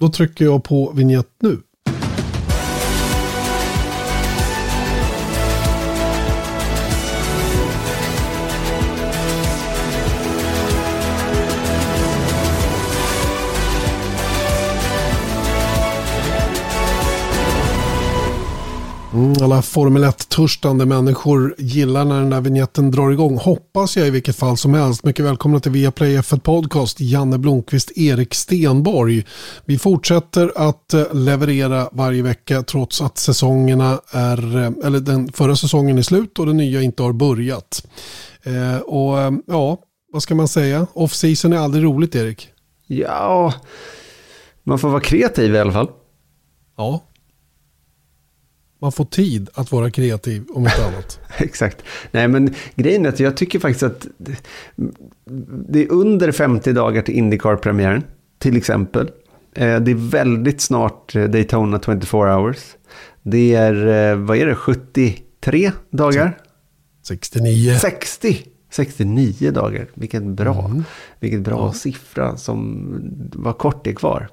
Då trycker jag på vignett nu. Alla Formel 1-törstande människor gillar när den där vignetten drar igång. Hoppas jag i vilket fall som helst. Mycket välkomna till Viaplay F1 Podcast. Janne Blomqvist, Erik Stenborg. Vi fortsätter att eh, leverera varje vecka trots att säsongerna är, eh, eller den förra säsongen är slut och den nya inte har börjat. Eh, och ja, vad ska man säga? Off-season är aldrig roligt Erik. Ja, man får vara kreativ i alla fall. Ja, man får tid att vara kreativ om inte annat. Exakt. Nej, men grejen är att jag tycker faktiskt att det är under 50 dagar till Indycar-premiären, till exempel. Eh, det är väldigt snart eh, Daytona 24 hours. Det är, eh, vad är det, 73 dagar? 69. 60! 69 dagar. Vilken bra, mm. vilket bra ja. siffra som var kort det kvar.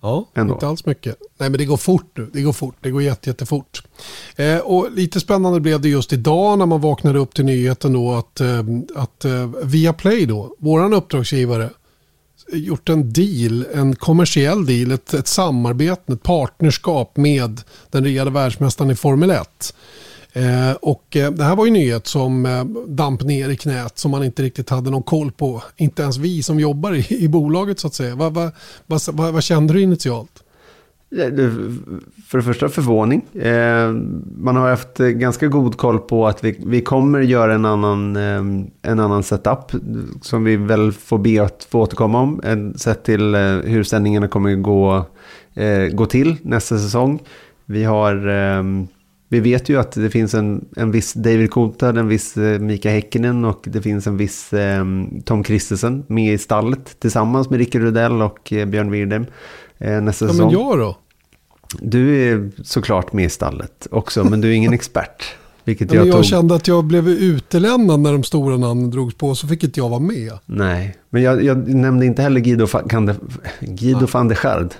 Ja, Ändå. inte alls mycket. Nej, men det går fort nu. Det går fort. Det går jätte, jättefort. Eh, och lite spännande blev det just idag när man vaknade upp till nyheten då att, eh, att eh, Viaplay då, våran uppdragsgivare, gjort en deal, en kommersiell deal, ett, ett samarbete, ett partnerskap med den regerande världsmästaren i Formel 1. Eh, och eh, det här var ju nyhet som eh, damp ner i knät som man inte riktigt hade någon koll på. Inte ens vi som jobbar i, i bolaget så att säga. Vad, vad, vad, vad kände du initialt? För det första förvåning. Eh, man har haft eh, ganska god koll på att vi, vi kommer göra en annan, eh, en annan setup som vi väl får be att få återkomma om. Sett till hur sändningarna kommer gå, gå till nästa säsong. Vi har ehm, vi vet ju att det finns en, en viss David Coulthard, en viss eh, Mika Häkkinen och det finns en viss eh, Tom Kristensen med i stallet tillsammans med Rickard Rudell och eh, Björn Wirdheim eh, nästa ja, säsong. Men jag då? Du är såklart med i stallet också, men du är ingen expert. Vilket jag, jag tog... kände att jag blev utelämnad när de stora namnen drogs på, så fick inte jag vara med. Nej, men jag, jag nämnde inte heller Guido, van, Guido van der Schard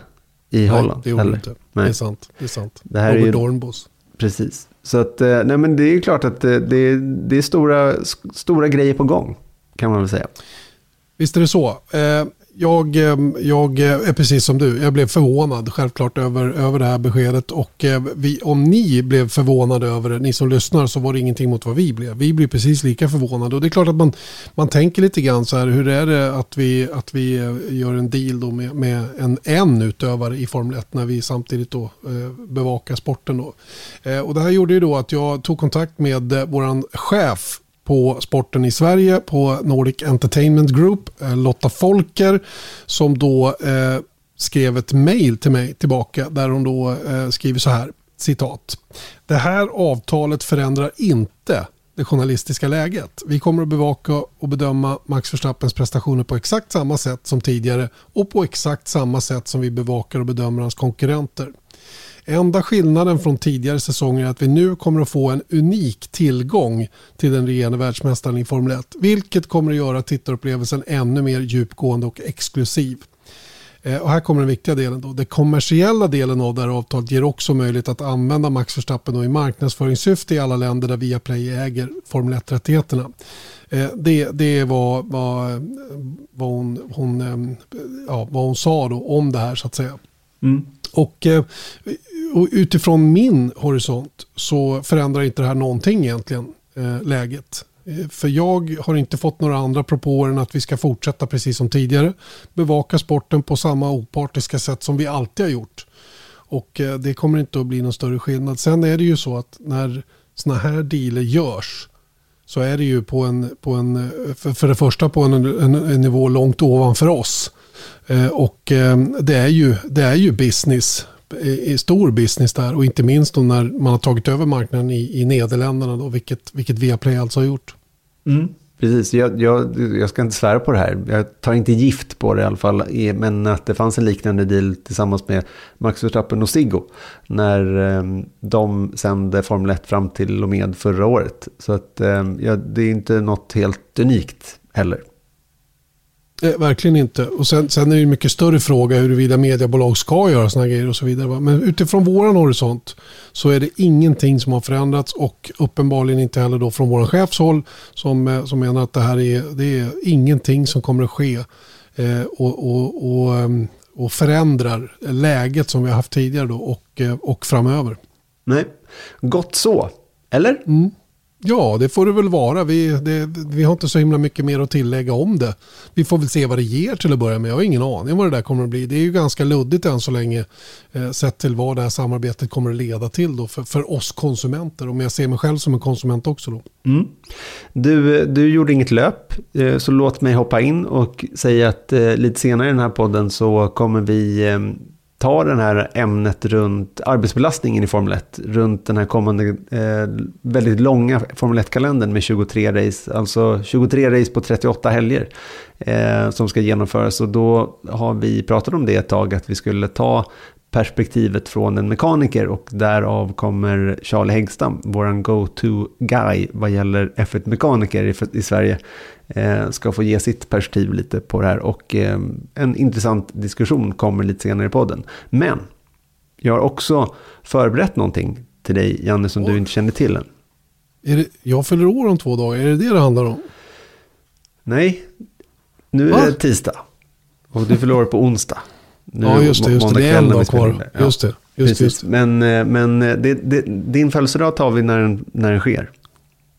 i Nej, Holland. det gjorde du inte. Nej. Det är sant. Det är sant. Det här Robert är ju... Dornbos. Precis. Så att, eh, nej men det är klart att eh, det, är, det är stora, stora grejer på gång, kan man väl säga. Visst är det så. Eh, jag, ehm, jag eh, är precis som du. Jag blev förvånad självklart över, över det här beskedet. Och eh, vi, om ni blev förvånade över det, ni som lyssnar, så var det ingenting mot vad vi blev. Vi blev precis lika förvånade. Och det är klart att man, man tänker lite grann så här, hur är det att vi, att vi eh, gör en deal då med, med en, en utövare i Formel 1 när vi samtidigt då eh, bevakar sporten. Då. Eh, och det här gjorde ju då att jag tog kontakt med eh, våran chef på sporten i Sverige på Nordic Entertainment Group, eh, Lotta Folker, som då eh, skrev ett mejl till mig tillbaka där hon då eh, skriver så här, citat. Det här avtalet förändrar inte det journalistiska läget. Vi kommer att bevaka och bedöma Max Verstappens prestationer på exakt samma sätt som tidigare och på exakt samma sätt som vi bevakar och bedömer hans konkurrenter. Enda skillnaden från tidigare säsonger är att vi nu kommer att få en unik tillgång till den regerande världsmästaren i Formel 1. Vilket kommer att göra tittarupplevelsen ännu mer djupgående och exklusiv. Eh, och här kommer den viktiga delen. Då. Den kommersiella delen av det här avtalet ger också möjlighet att använda Max Verstappen i marknadsföringssyfte i alla länder där Viaplay äger Formel 1-rättigheterna. Eh, det, det var vad, vad, hon, hon, eh, ja, vad hon sa då om det här så att säga. Mm. Och eh, och utifrån min horisont så förändrar inte det här någonting egentligen eh, läget. Eh, för jag har inte fått några andra propåer än att vi ska fortsätta precis som tidigare. Bevaka sporten på samma opartiska sätt som vi alltid har gjort. Och eh, det kommer inte att bli någon större skillnad. Sen är det ju så att när sådana här dealer görs så är det ju på en, på en för, för det första på en, en, en nivå långt ovanför oss. Eh, och eh, det, är ju, det är ju business i stor business där och inte minst då när man har tagit över marknaden i, i Nederländerna då, vilket, vilket Viaplay alltså har gjort. Mm. Precis, jag, jag, jag, ska inte svära på det här. Jag tar inte gift på det i alla fall. Men att det fanns en liknande deal tillsammans med Max Verstappen och Siggo. När eh, de sände Formel 1 fram till och med förra året. Så att, eh, ja, det är inte något helt unikt heller. Eh, verkligen inte. Och sen, sen är det en mycket större fråga huruvida mediebolag ska göra sådana grejer och så vidare. Va? Men utifrån våran horisont så är det ingenting som har förändrats och uppenbarligen inte heller då från våran chefshåll som, eh, som menar att det här är, det är ingenting som kommer att ske eh, och, och, och, ehm, och förändrar läget som vi har haft tidigare då och, eh, och framöver. Nej, gott så. Eller? Mm. Ja, det får det väl vara. Vi, det, vi har inte så himla mycket mer att tillägga om det. Vi får väl se vad det ger till att börja med. Jag har ingen aning vad det där kommer att bli. Det är ju ganska luddigt än så länge eh, sett till vad det här samarbetet kommer att leda till då för, för oss konsumenter. Om jag ser mig själv som en konsument också då. Mm. Du, du gjorde inget löp, eh, så låt mig hoppa in och säga att eh, lite senare i den här podden så kommer vi eh, ta det här ämnet runt arbetsbelastningen i Formel 1, runt den här kommande eh, väldigt långa Formel 1-kalendern med 23 race, alltså 23 race på 38 helger eh, som ska genomföras. Och då har vi pratat om det ett tag, att vi skulle ta perspektivet från en mekaniker och därav kommer Charlie Häggstam, våran go-to-guy vad gäller F1-mekaniker i, i Sverige, eh, ska få ge sitt perspektiv lite på det här och eh, en intressant diskussion kommer lite senare i podden. Men jag har också förberett någonting till dig, Janne, som oh. du inte känner till än. Är det, jag fyller år om två dagar, är det det det handlar om? Nej, nu är Va? det tisdag. Och du fyller år på onsdag. Nu ja, just det. Just det. det är en dag kvar. Ja. Just det. Just, just. Men, eh, men eh, det, det, din födelsedag tar vi när den, när den sker.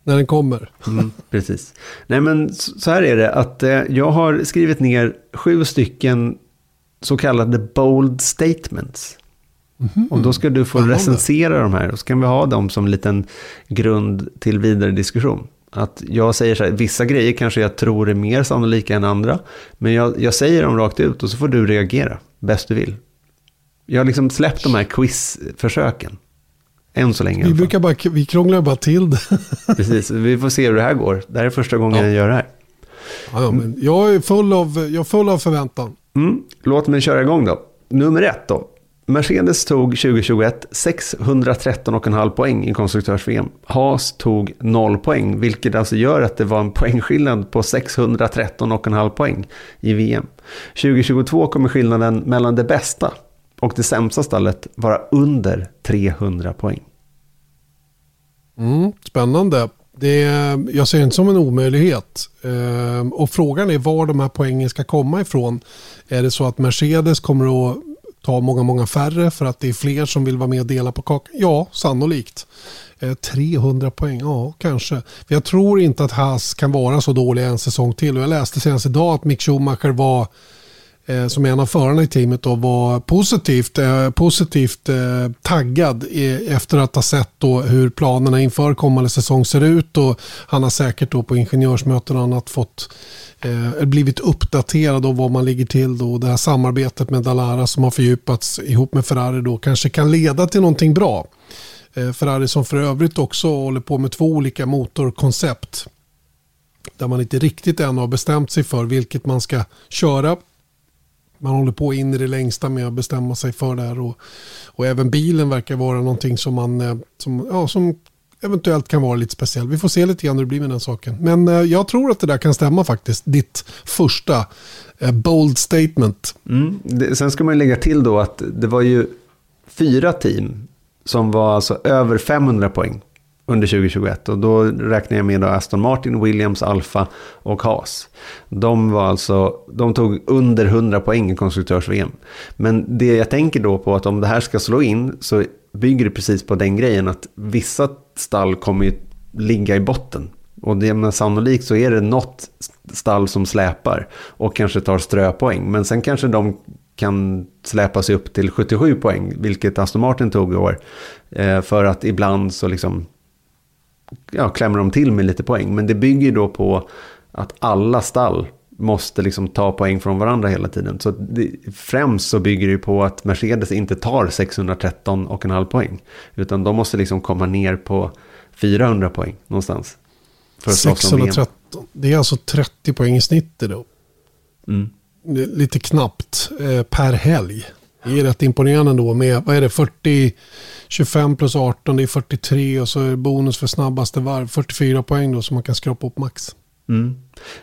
När den kommer. Mm, precis. Nej men så här är det att eh, jag har skrivit ner sju stycken så kallade bold statements. Mm. Och då ska du få recensera de här och så kan vi ha dem som en liten grund till vidare diskussion. Att jag säger så här, vissa grejer kanske jag tror är mer sannolika än andra. Men jag, jag säger dem rakt ut och så får du reagera bäst du vill. Jag har liksom släppt de här quizförsöken. Än så länge. Vi, brukar bara, vi krånglar bara till det. Precis, vi får se hur det här går. Det här är första gången ja. jag gör det här. Ja, ja, men jag, är full av, jag är full av förväntan. Mm. Låt mig köra igång då. Nummer ett då. Mercedes tog 2021 613,5 poäng i konstruktörs-VM. Haas tog 0 poäng, vilket alltså gör att det var en poängskillnad på 613,5 poäng i VM. 2022 kommer skillnaden mellan det bästa och det sämsta stallet vara under 300 poäng. Mm, spännande. Det, jag ser det inte som en omöjlighet. Ehm, och frågan är var de här poängen ska komma ifrån. Är det så att Mercedes kommer att ta många, många färre för att det är fler som vill vara med och dela på kakan? Ja, sannolikt. Eh, 300 poäng, ja kanske. Jag tror inte att Haas kan vara så dålig en säsong till. Och jag läste senast idag att Mick Schumacher var eh, som en av förarna i teamet då, var positivt, eh, positivt eh, taggad i, efter att ha sett då hur planerna inför kommande säsong ser ut. Och han har säkert då på ingenjörsmöten och annat fått eh, blivit uppdaterad om vad man ligger till. Då. Det här samarbetet med Dalara som har fördjupats ihop med Ferrari då kanske kan leda till någonting bra. Eh, Ferrari som för övrigt också håller på med två olika motorkoncept. Där man inte riktigt än har bestämt sig för vilket man ska köra. Man håller på in i det längsta med att bestämma sig för det här. Och, och även bilen verkar vara någonting som man eh, som, ja, som eventuellt kan vara lite speciell. Vi får se lite grann hur det blir med den saken. Men eh, jag tror att det där kan stämma faktiskt. Ditt första eh, bold statement. Mm. Det, sen ska man lägga till då att det var ju fyra team som var alltså över 500 poäng under 2021. Och då räknar jag med Aston Martin, Williams, Alfa och Haas. De, var alltså, de tog under 100 poäng i konstruktörs-VM. Men det jag tänker då på att om det här ska slå in så bygger det precis på den grejen att vissa stall kommer ju ligga i botten. Och det, men sannolikt så är det något stall som släpar och kanske tar ströpoäng. Men sen kanske de kan släpa sig upp till 77 poäng, vilket Aston Martin tog i år. Eh, för att ibland så liksom ja, klämmer de till med lite poäng. Men det bygger då på att alla stall måste liksom ta poäng från varandra hela tiden. Så det, främst så bygger det på att Mercedes inte tar 613,5 poäng. Utan de måste liksom komma ner på 400 poäng någonstans. För 613, det är alltså 30 poäng i snitt då. Mm. Lite knappt eh, per helg. Det är rätt imponerande då med, vad är det, 40, 25 plus 18, det är 43 och så är det bonus för snabbaste varv, 44 poäng då som man kan skrapa upp max. Mm.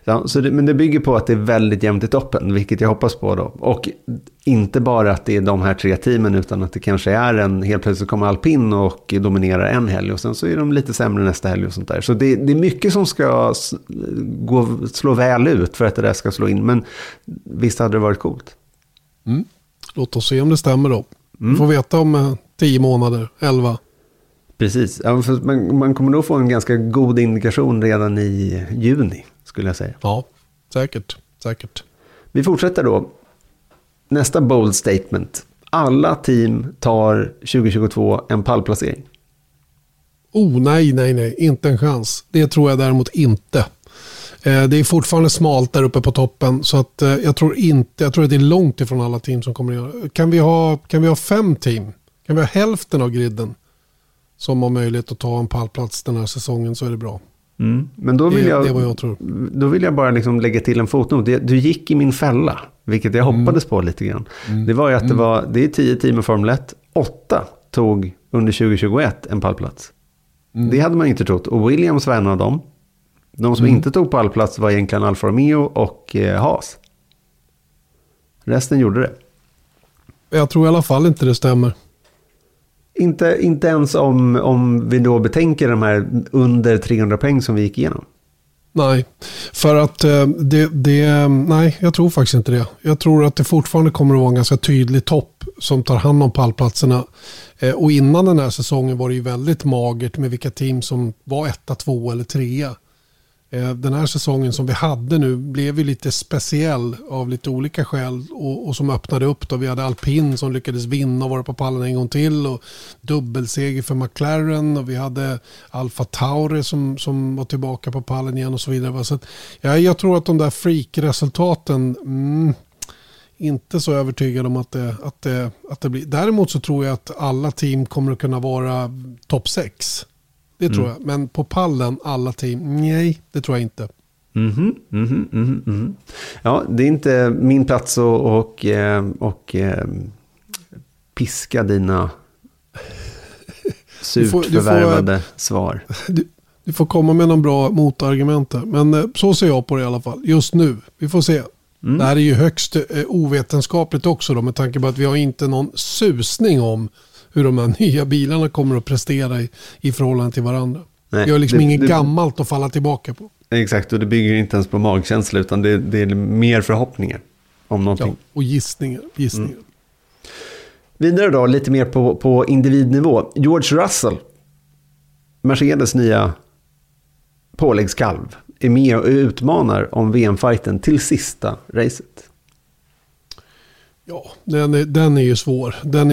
Ja, så det, men det bygger på att det är väldigt jämnt i toppen, vilket jag hoppas på då. Och inte bara att det är de här tre teamen, utan att det kanske är en, helt plötsligt kommer alpin och dominerar en helg och sen så är de lite sämre nästa helg och sånt där. Så det, det är mycket som ska gå, slå väl ut för att det där ska slå in. Men visst hade det varit coolt. Mm. Låt oss se om det stämmer då. Mm. Vi får veta om eh, tio månader, elva. Precis, ja, man, man kommer nog få en ganska god indikation redan i juni skulle jag säga. Ja, säkert. säkert. Vi fortsätter då. Nästa bold statement. Alla team tar 2022 en pallplacering. Oh, nej, nej, nej. Inte en chans. Det tror jag däremot inte. Eh, det är fortfarande smalt där uppe på toppen. Så att eh, jag tror inte, jag tror att det är långt ifrån alla team som kommer att göra kan vi ha Kan vi ha fem team? Kan vi ha hälften av griden? Som har möjlighet att ta en pallplats den här säsongen så är det bra. Mm. Men då vill, jag, det, jag då vill jag bara liksom lägga till en fotnot. Du gick i min fälla, vilket jag mm. hoppades på lite grann. Mm. Det var ju att det mm. var, det är tio team i Formel 1. Åtta tog under 2021 en pallplats. Mm. Det hade man inte trott. Och Williams var en av dem. De som mm. inte tog pallplats var egentligen Alfa Romeo och eh, Haas. Resten gjorde det. Jag tror i alla fall inte det stämmer. Inte, inte ens om, om vi då betänker de här under 300 poäng som vi gick igenom. Nej, för att eh, det, det, nej, jag tror faktiskt inte det. Jag tror att det fortfarande kommer att vara en ganska tydlig topp som tar hand om pallplatserna. Eh, och innan den här säsongen var det ju väldigt magert med vilka team som var etta, två eller trea. Eh, den här säsongen som vi hade nu blev ju lite speciell av lite olika skäl och, och som öppnade upp. Då. Vi hade alpin som lyckades vinna och vara på pallen en gång till och dubbelseger för McLaren och vi hade Alfa Tauri som, som var tillbaka på pallen igen och så vidare. Så att, ja, jag tror att de där freak-resultaten mm, inte så övertygad om att det, att, det, att det blir. Däremot så tror jag att alla team kommer att kunna vara topp 6. Det tror mm. jag. Men på pallen, alla team, nej, det tror jag inte. Mm -hmm, mm -hmm, mm -hmm. Ja, det är inte min plats att och, eh, och, eh, piska dina surt du får, du förvärvade får, svar. Du, du, får komma med någon bra motargument här. Men eh, så ser jag på det i alla fall. Just nu. Vi får se. Mm. Det här är ju högst ovetenskapligt också då, med tanke på att vi har inte någon susning om hur de här nya bilarna kommer att prestera i, i förhållande till varandra. Nej, vi har liksom det, inget det, gammalt att falla tillbaka på. Exakt, och det bygger inte ens på magkänsla utan det, det är mer förhoppningar om någonting. Ja, och gissningar. gissningar. Mm. Vidare då, lite mer på, på individnivå. George Russell, Mercedes nya påläggskalv, är med och utmanar om VM-fighten till sista racet. Ja, den är, den är ju svår. Den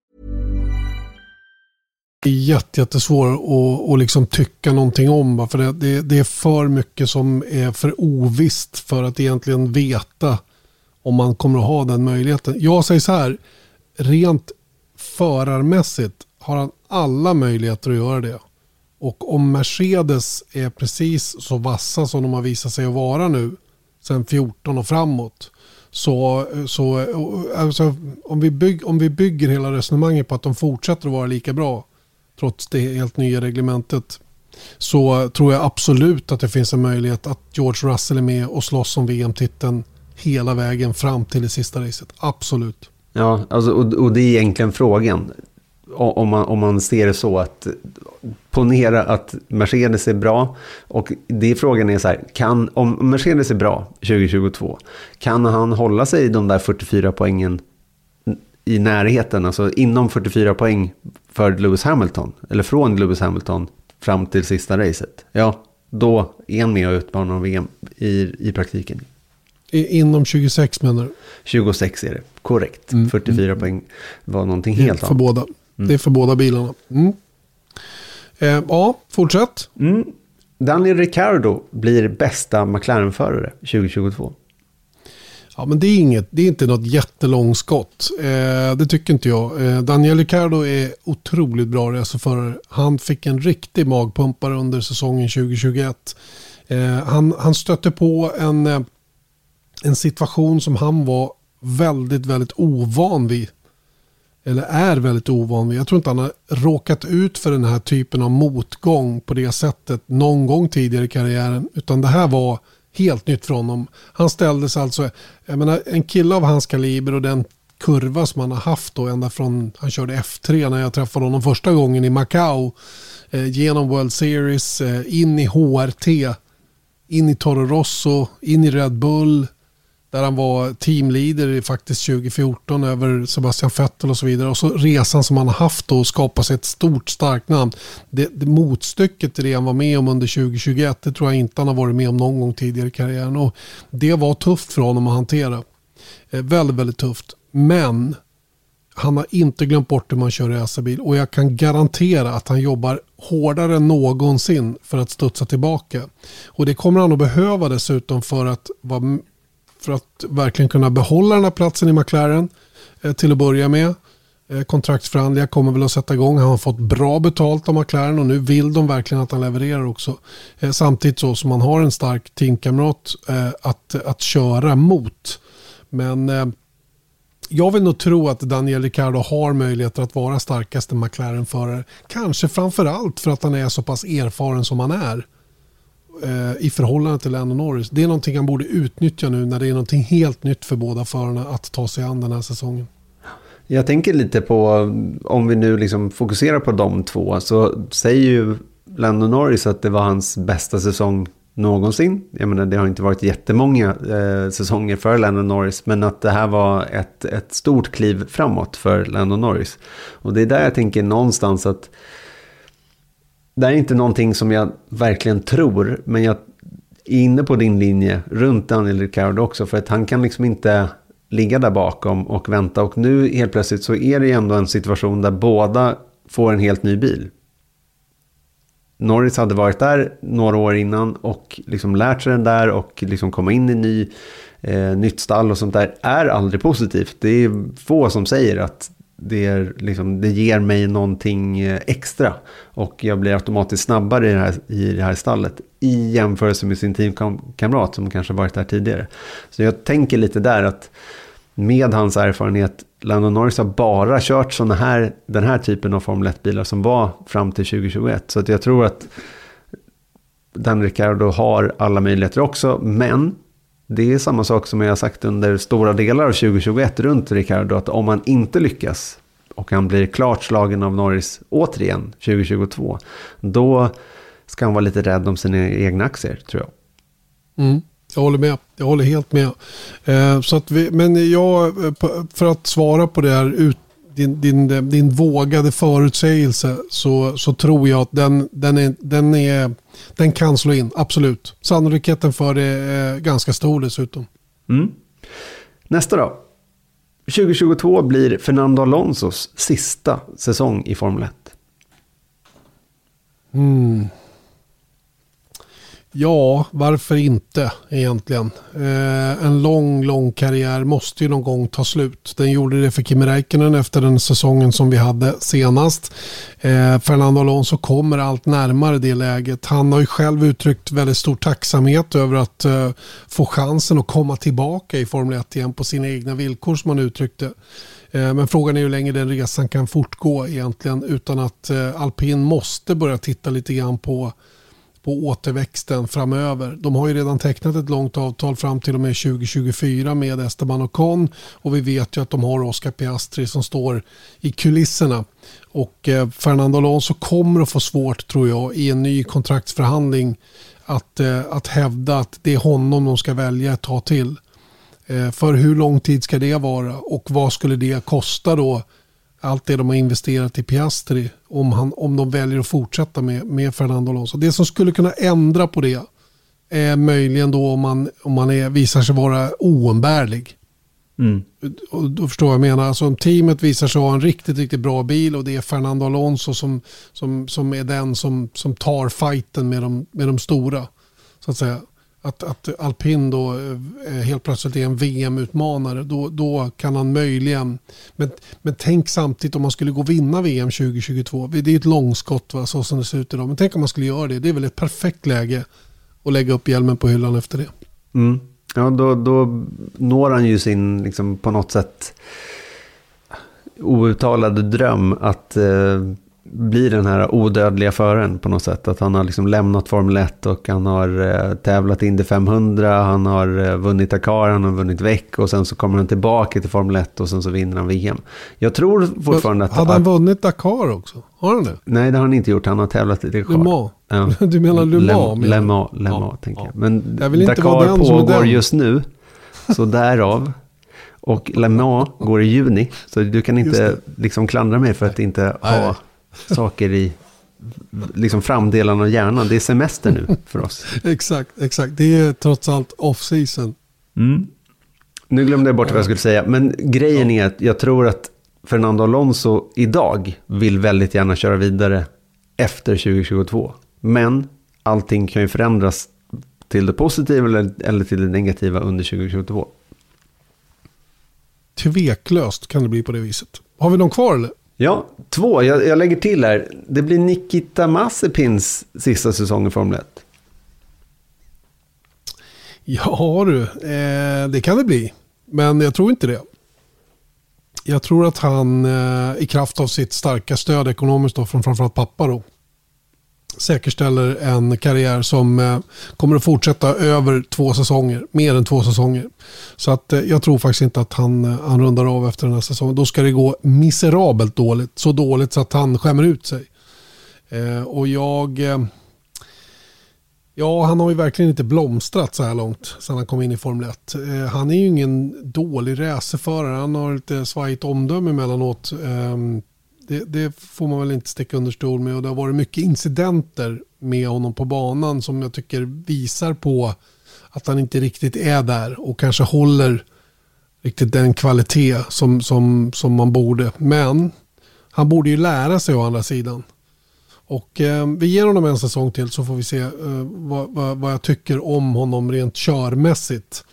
Jätte, jättesvårt att, att liksom tycka någonting om. För det, det, det, är för mycket som är för ovisst för att egentligen veta om man kommer att ha den möjligheten. Jag säger så här, rent förarmässigt har han alla möjligheter att göra det. Och om Mercedes är precis så vassa som de har visat sig att vara nu, sen 14 och framåt, så, så eh, alltså, om, vi bygg, om vi bygger hela resonemanget på att de fortsätter att vara lika bra, trots det helt nya reglementet så tror jag absolut att det finns en möjlighet att George Russell är med och slåss om VM-titeln hela vägen fram till det sista racet. Absolut. Ja, alltså, och, och det är egentligen frågan. Om man, om man ser det så att ponera att Mercedes är bra. Och det frågan är så här, kan, om Mercedes är bra 2022, kan han hålla sig i de där 44 poängen i närheten, alltså inom 44 poäng för Lewis Hamilton, eller från Lewis Hamilton fram till sista racet, ja, då är han med och utmanar VM i, i praktiken. Inom 26 menar du? 26 är det, korrekt. Mm. 44 mm. poäng var någonting helt för annat. Båda. Mm. Det är för båda bilarna. Mm. Eh, ja, fortsätt. Mm. Daniel Ricciardo blir bästa McLaren-förare 2022. Ja, men det är, inget, det är inte något jättelångskott. Eh, det tycker inte jag. Eh, Daniel Ricciardo är otroligt bra racerförare. Han fick en riktig magpumpare under säsongen 2021. Eh, han, han stötte på en, eh, en situation som han var väldigt, väldigt ovan vid. Eller är väldigt ovan vid. Jag tror inte han har råkat ut för den här typen av motgång på det sättet någon gång tidigare i karriären. Utan det här var helt nytt för honom. Han ställdes alltså, jag menar en kille av hans kaliber och den kurva som han har haft då ända från, han körde F3 när jag träffade honom första gången i Macau. Eh, genom World Series, eh, in i HRT, in i Toro Rosso, in i Red Bull, där han var teamleader faktiskt 2014 över Sebastian Vettel och så vidare. Och så resan som han har haft och skapat sig ett stort starkt namn. Det, det motstycket till det han var med om under 2021 det tror jag inte han har varit med om någon gång tidigare i karriären. Och det var tufft för honom att hantera. Eh, väldigt, väldigt tufft. Men han har inte glömt bort hur man kör racerbil och jag kan garantera att han jobbar hårdare än någonsin för att studsa tillbaka. Och det kommer han att behöva dessutom för att vara för att verkligen kunna behålla den här platsen i McLaren eh, till att börja med. Eh, kontraktsförhandlingar kommer väl att sätta igång. Han har fått bra betalt av McLaren och nu vill de verkligen att han levererar också. Eh, samtidigt så som man har en stark teamkamrat eh, att, att köra mot. Men eh, jag vill nog tro att Daniel Ricciardo har möjligheter att vara starkaste McLaren-förare. Kanske framförallt för att han är så pass erfaren som han är eh, i förhållande till Lennon Norris. Det är någonting han borde utnyttja nu när det är någonting helt nytt för båda förarna att ta sig an den här säsongen. Jag tänker lite på, om vi nu liksom fokuserar på de två, så säger ju Lando Norris att det var hans bästa säsong någonsin. Jag menar, det har inte varit jättemånga eh, säsonger för Lando Norris, men att det här var ett, ett stort kliv framåt för Lando Norris. Och det är där jag tänker någonstans att det här är inte någonting som jag verkligen tror, men jag är inne på din linje runt Daniel Ricciardo också, för att han kan liksom inte ligga där bakom och vänta. Och nu helt plötsligt så är det ju ändå en situation där båda får en helt ny bil. Norris hade varit där några år innan och liksom lärt sig den där och liksom komma in i ny, eh, nytt stall och sånt där är aldrig positivt. Det är få som säger att det, är liksom, det ger mig någonting eh, extra. Och jag blir automatiskt snabbare i det här, i det här stallet. I jämförelse med sin teamkamrat som kanske varit där tidigare. Så jag tänker lite där att med hans erfarenhet, Lando Norris har bara kört såna här, den här typen av Formel 1-bilar som var fram till 2021. Så att jag tror att Dan Ricciardo har alla möjligheter också. Men det är samma sak som jag har sagt under stora delar av 2021 runt Ricardo, att om han inte lyckas och han blir klart slagen av Norris återigen 2022, då ska han vara lite rädd om sina egna aktier, tror jag. Mm, jag håller med. Jag håller helt med. Eh, så att vi, men jag, eh, för att svara på det här ut, din, din, din vågade förutsägelse så, så tror jag att den, den, är, den, är, den kan slå in, absolut. Sannolikheten för det är ganska stor dessutom. Mm. Nästa då. 2022 blir Fernando Alonsos sista säsong i Formel 1. Mm. Ja, varför inte egentligen? Eh, en lång, lång karriär måste ju någon gång ta slut. Den gjorde det för Kimi Räikkönen efter den säsongen som vi hade senast. Eh, Fernando Alonso kommer allt närmare det läget. Han har ju själv uttryckt väldigt stor tacksamhet över att eh, få chansen att komma tillbaka i Formel 1 igen på sina egna villkor som han uttryckte. Eh, men frågan är hur länge den resan kan fortgå egentligen utan att eh, alpin måste börja titta lite grann på på återväxten framöver. De har ju redan tecknat ett långt avtal fram till och med 2024 med Esteban Ocon och vi vet ju att de har Oscar Piastri som står i kulisserna. Och eh, Fernando Alonso kommer att få svårt tror jag i en ny kontraktsförhandling att, eh, att hävda att det är honom de ska välja ett tag till. Eh, för hur lång tid ska det vara och vad skulle det kosta då allt det de har investerat i Piastri om, han, om de väljer att fortsätta med, med Fernando Alonso. Det som skulle kunna ändra på det är möjligen då om man, om man är, visar sig vara oumbärlig. Mm. Och då förstår jag vad jag menar. Alltså om teamet visar sig ha en riktigt, riktigt bra bil och det är Fernando Alonso som, som, som är den som, som tar fighten med de, med de stora. Så att säga att, att alpin då eh, eh, helt plötsligt är en VM-utmanare, då, då kan han möjligen... Men, men tänk samtidigt om man skulle gå och vinna VM 2022. Det är ett långskott va, så som det ser ut idag. Men tänk om man skulle göra det. Det är väl ett perfekt läge att lägga upp hjälmen på hyllan efter det. Mm. Ja, då, då når han ju sin, liksom, på något sätt, outtalade dröm att eh, blir den här odödliga föraren på något sätt. Att han har liksom lämnat Formel 1 och han har eh, tävlat Indy 500, han har eh, vunnit Dakar, han har vunnit Veck och sen så kommer han tillbaka till Formel 1 och sen så vinner han VM. Jag tror fortfarande att... Hade han vunnit Dakar också? Har han det? Nej, det har han inte gjort. Han har tävlat i Dakar. Le Mans? Ja. Du menar Le Mans? Le Mans, Le Mans ja, tänker jag. Men Dakar pågår just nu, så därav. Och Le Mans går i juni, så du kan inte liksom klandra mig för att inte ha saker i liksom framdelen av hjärnan. Det är semester nu för oss. exakt, exakt. Det är trots allt off-season. Mm. Nu glömde jag bort vad jag skulle säga. Men grejen är att jag tror att Fernando Alonso idag vill väldigt gärna köra vidare efter 2022. Men allting kan ju förändras till det positiva eller, eller till det negativa under 2022. Tveklöst kan det bli på det viset. Har vi någon kvar eller? Ja, två. Jag, jag lägger till här. Det blir Nikita Mazepins sista säsong i Formel 1. Ja du, eh, det kan det bli. Men jag tror inte det. Jag tror att han eh, i kraft av sitt starka stöd ekonomiskt då, från framförallt pappa då, säkerställer en karriär som eh, kommer att fortsätta över två säsonger, mer än två säsonger. Så att eh, jag tror faktiskt inte att han, eh, han rundar av efter den här säsongen. Då ska det gå miserabelt dåligt, så dåligt så att han skämmer ut sig. och jag... Ja, han har ju verkligen inte blomstrat så här långt sedan han kom in i Formel 1. han är ju ingen dålig racerförare. Han har lite svajigt omdöme emellanåt. Ehm, det, det, får man väl inte sticka under stol med. Och det har varit mycket incidenter med honom på banan som jag tycker visar på att han inte riktigt är där och kanske håller riktigt den kvalitet som, som, som man borde. Men han borde ju lära sig å andra sidan. Och eh, vi ger honom en säsong till så får vi se eh, vad, vad, vad, jag tycker om honom rent körmässigt.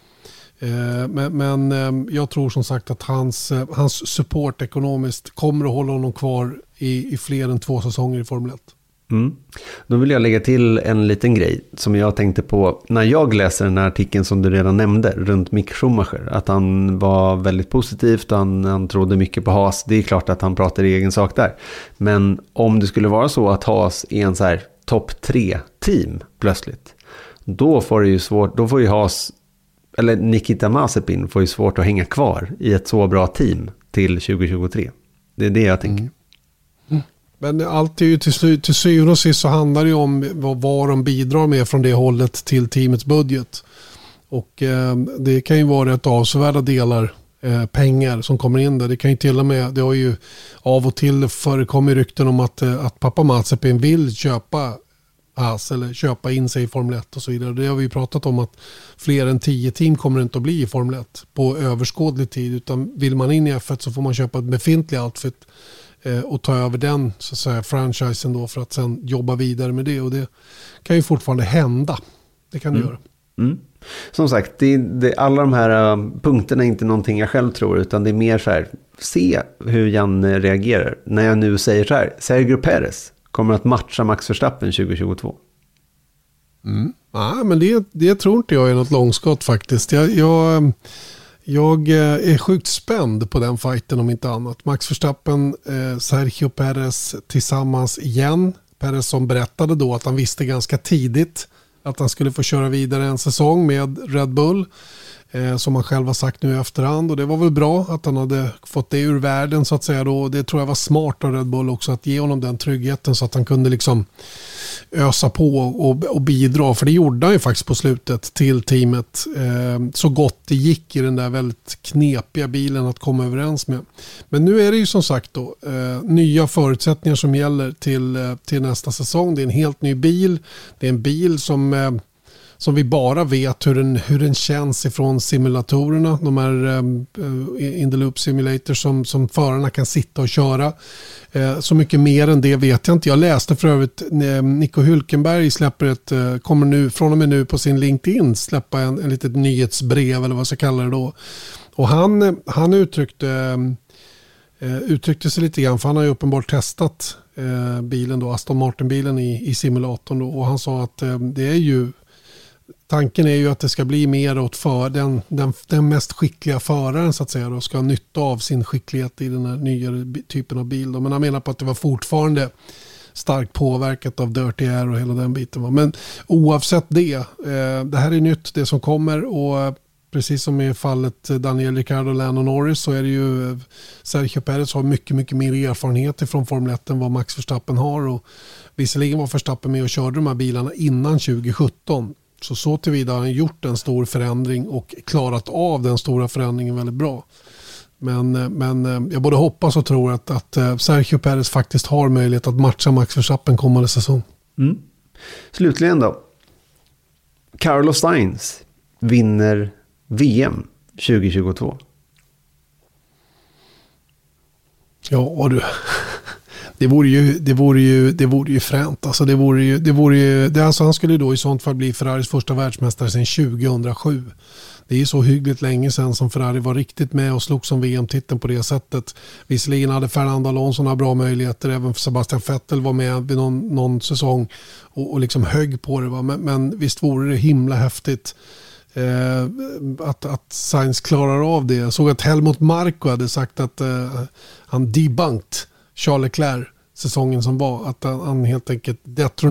Eh, men, men eh, jag tror som sagt att hans, eh, hans support ekonomiskt kommer att hålla honom kvar i, i fler än två säsonger i Formel 1. Mm. Då vill jag lägga till en liten grej som jag tänkte på när jag läser den här artikeln som du redan nämnde runt Mick Schumacher. Att han var väldigt positivt och han, han trodde mycket på Haas. Det är klart att han pratar i egen sak där. Men om det skulle vara så att Haas är en så här topp tre team plötsligt. Då får, det ju svårt, då får ju Haas eller Nikita Mazepin får ju svårt att hänga kvar i ett så bra team till 2023. Det är det jag tänker. Mm. mm. Men allt är ju till, till syvende och sist så handlar det ju om vad, vad de bidrar med från det hållet till teamets budget. Och eh, det kan ju vara rätt avsevärda delar eh, pengar som kommer in där. Det kan ju till och med, det har ju av och till förekommit rykten om att, eh, att pappa Mazepin vill köpa pass eller köpa in sig i Formel 1 och så vidare. Det har vi pratat om att fler än tio team kommer inte att bli i Formel 1 på överskådlig tid. Utan vill man in i F1 så får man köpa ett befintlig outfit eh, och ta över den så att säga, franchisen då för att sen jobba vidare med det. Och det kan ju fortfarande hända. Det kan det mm. göra. Mm. Som sagt, det, det, alla de här uh, punkterna är inte någonting jag själv tror, utan det är mer så här, se hur Janne reagerar. När jag nu säger så här, Sergio Perez, kommer att matcha Max Verstappen 2022? Mm. Ja, men det, det tror inte jag är något långskott faktiskt. Jag, jag, jag eh, är sjukt spänd på den fighten om inte annat. Max Verstappen, eh, Sergio Perez tillsammans igen Perez som berättade då att han visste ganska tidigt att han skulle få köra vidare en säsong med Red Bull. Eh, som han själv har sagt nu i efterhand. Och det var väl bra att han hade fått det ur världen så att säga. Då. Det tror jag var smart av Red Bull också att ge honom den tryggheten så att han kunde liksom ösa på och, och bidra. För det gjorde han ju faktiskt på slutet till teamet. Eh, så gott det gick i den där väldigt knepiga bilen att komma överens med. Men nu är det ju som sagt då eh, nya förutsättningar som gäller till, eh, till nästa säsong. Det är en helt ny bil. Det är en bil som eh, som vi bara vet hur den, hur den känns ifrån simulatorerna. De här eh, eh, in the loop simulators som, som förarna kan sitta och köra. Eh, så mycket mer än det vet jag inte. Jag läste för övrigt eh, Nico Hulkenberg släpper ett, eh, kommer nu från och med nu på sin LinkedIn släppa en, en litet nyhetsbrev eller vad jag ska kalla det då. Och han, han uttryckte, eh, uttryckte sig lite grann för han har ju uppenbart testat bilen då, Aston Martin-bilen i, i simulatorn då, och han sa att det är ju tanken är ju att det ska bli mer åt för den, den, den mest skickliga föraren så att säga och ska ha nytta av sin skicklighet i den här nyare typen av bil. Då. Men han menar på att det var fortfarande starkt påverkat av Dirty Air och hela den biten. Men oavsett det, eh, det här är nytt det som kommer och eh, precis som i fallet Daniel Ricciardo och Lando Norris så är det ju eh, Sergio Perez har mycket, mycket mer erfarenhet från Formel 1 än vad Max Verstappen har. Och visserligen var Verstappen med och körde de här bilarna innan 2017 så så tillvida har han gjort en stor förändring och klarat av den stora förändringen väldigt bra. Men, eh, men eh, jag både hoppas och tror att, att eh, Sergio Perez faktiskt har möjlighet att matcha Max Verstappen kommande säsong. Mm. Slutligen då. Carlos Sainz vinner VM 2022. Ja du. Det vore ju, det vore ju, det vore ju fränt. Alltså det vore ju, det vore ju, det alltså han skulle då i sånt fall bli Ferraris första världsmästare sedan 2007. Det är ju så hyggligt länge sedan som Ferrari var riktigt med och slog som VM-titeln på det sättet. Visserligen hade Fernando Alonso några bra möjligheter, även Sebastian Vettel var med vid någon, någon säsong och, och liksom högg på det. Va? Men, men visst vore det himla häftigt eh, att, att Sainz klarar av det. Jag såg att Helmut Marko hade sagt att eh, han debunked Charles Leclerc säsongen som var. Att han helt enkelt detron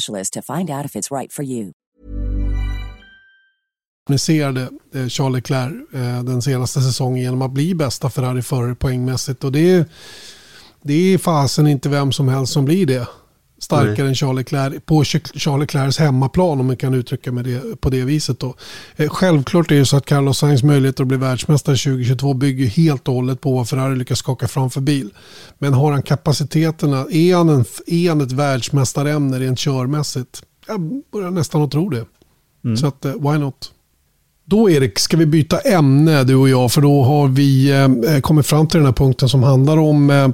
specialist to find out if it's right for you. kommunicerade eh, Charles Leclerc eh, den senaste säsongen genom att bli bästa Ferrari-förare poängmässigt. Och det är, det är fasen inte vem som helst som blir det. Starkare Nej. än Charles Leclerc på Charles Leclercs hemmaplan om man kan uttrycka mig det, på det viset. Då. Eh, självklart är det så att Carlos Sainz möjligheter att bli världsmästare 2022 bygger helt och hållet på vad Ferrari lyckas skaka framför bil. Men har han kapaciteterna, är han, en, är han ett världsmästarämne rent körmässigt? Jag börjar nästan att tro det. Mm. Så att, why not? Då Erik, ska vi byta ämne du och jag för då har vi eh, kommit fram till den här punkten som handlar om eh,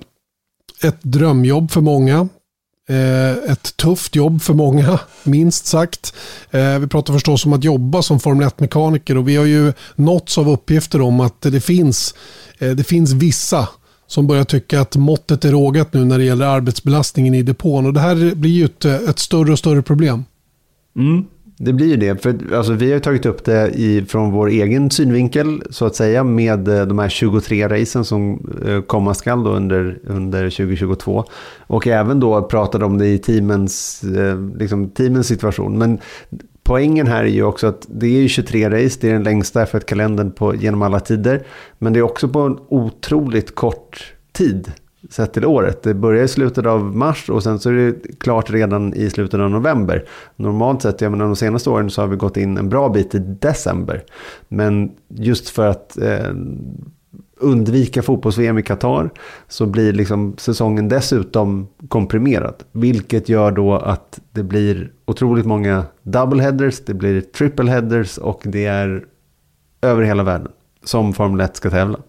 ett drömjobb för många. Eh, ett tufft jobb för många, minst sagt. Eh, vi pratar förstås om att jobba som Formel 1-mekaniker och vi har ju nåtts av uppgifter om att det finns, eh, det finns vissa som börjar tycka att måttet är rågat nu när det gäller arbetsbelastningen i depån. Och det här blir ju ett, ett större och större problem. Mm. Det blir ju det. För, alltså, vi har tagit upp det i, från vår egen synvinkel så att säga med eh, de här 23 racen som eh, komma skall då under, under 2022. Och även då pratade om det i teamens, eh, liksom, teamens situation. Men poängen här är ju också att det är 23 race, det är den längsta F1-kalendern genom alla tider. Men det är också på en otroligt kort tid sett till året. Det börjar i slutet av mars och sen så är det klart redan i slutet av november. Normalt sett, jag menar de senaste åren så har vi gått in en bra bit i december. Men just för att eh, undvika fotbolls-VM i Qatar så blir liksom säsongen dessutom komprimerad. Vilket gör då att det blir otroligt många double headers, det blir triple headers och det är över hela världen som Formel 1 ska tävla.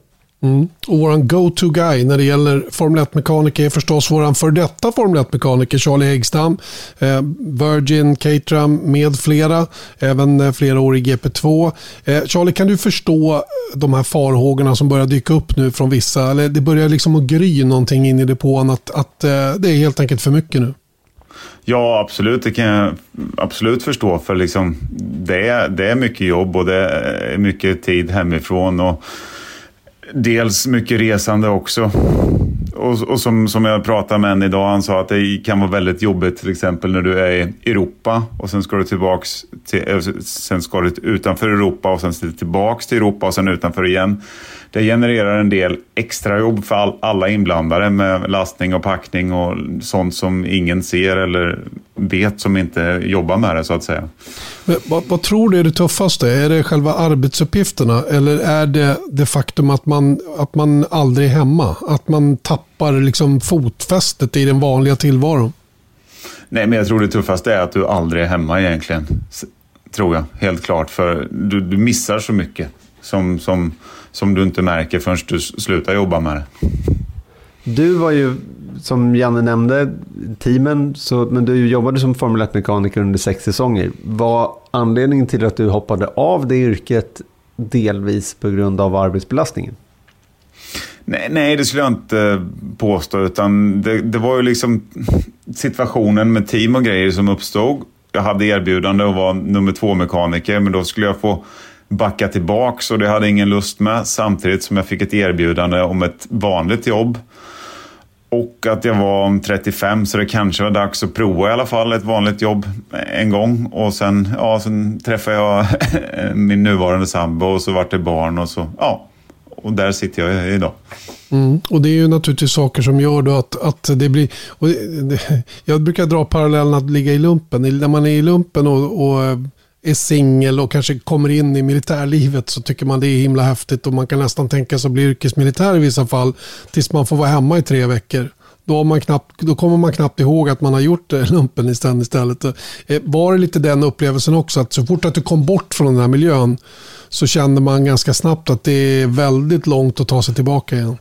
Mm. Och vår go-to-guy när det gäller Formel 1-mekaniker är förstås vår för detta Formel 1-mekaniker Charlie Häggstam. Eh, Virgin, Caterham med flera. Även eh, flera år i GP2. Eh, Charlie, kan du förstå de här farhågorna som börjar dyka upp nu från vissa? Eller det börjar liksom att gry någonting in i depån att, att eh, det är helt enkelt för mycket nu? Ja, absolut. Det kan jag absolut förstå. För liksom, det, är, det är mycket jobb och det är mycket tid hemifrån. Och dels mycket resande också. Och, och, som, som jag pratade med en idag, han sa att det kan vara väldigt jobbigt till exempel när du är i Europa och sen ska du tillbaks till, eh, sen ska du utanför Europa och sen tillbaks till Europa och sen utanför igen. Det genererar en del extrajobb för all, alla inblandade med lastning och packning och sånt som ingen ser eller vet som inte jobbar med det så att säga. Men, vad, vad, tror du är det tuffaste? Är det själva arbetsuppgifterna eller är det det faktum att man, att man aldrig är hemma? Att man tappar liksom fotfästet i den vanliga tillvaron? Nej, men jag tror det tuffaste är att du aldrig är hemma egentligen. Tror jag, helt klart. För du, du missar så mycket som, som, som du inte märker förrän du slutar jobba med det. Du var ju, som Janne nämnde, teamen, så, men du jobbade som Formel 1-mekaniker under sex säsonger. Var anledningen till att du hoppade av det yrket delvis på grund av arbetsbelastningen? Nej, nej, det skulle jag inte eh, påstå. Utan det, det var ju liksom situationen med team och grejer som uppstod. Jag hade erbjudande att vara nummer två-mekaniker, men då skulle jag få backa tillbaks och det hade jag ingen lust med. Samtidigt som jag fick ett erbjudande om ett vanligt jobb. Och att jag var 35 så det kanske var dags att prova i alla fall ett vanligt jobb en gång. Och sen, ja, sen träffade jag min nuvarande sambo och så vart det barn och så, ja. Och där sitter jag idag. Mm. Och det är ju naturligtvis saker som gör då att, att det blir... Det, det, jag brukar dra parallellen att ligga i lumpen. När man är i lumpen och, och är singel och kanske kommer in i militärlivet så tycker man det är himla häftigt och man kan nästan tänka sig att bli yrkesmilitär i vissa fall tills man får vara hemma i tre veckor. Då, har man knappt, då kommer man knappt ihåg att man har gjort lumpen istället. Eh, var det lite den upplevelsen också att så fort att du kom bort från den här miljön så kände man ganska snabbt att det är väldigt långt att ta sig tillbaka igen.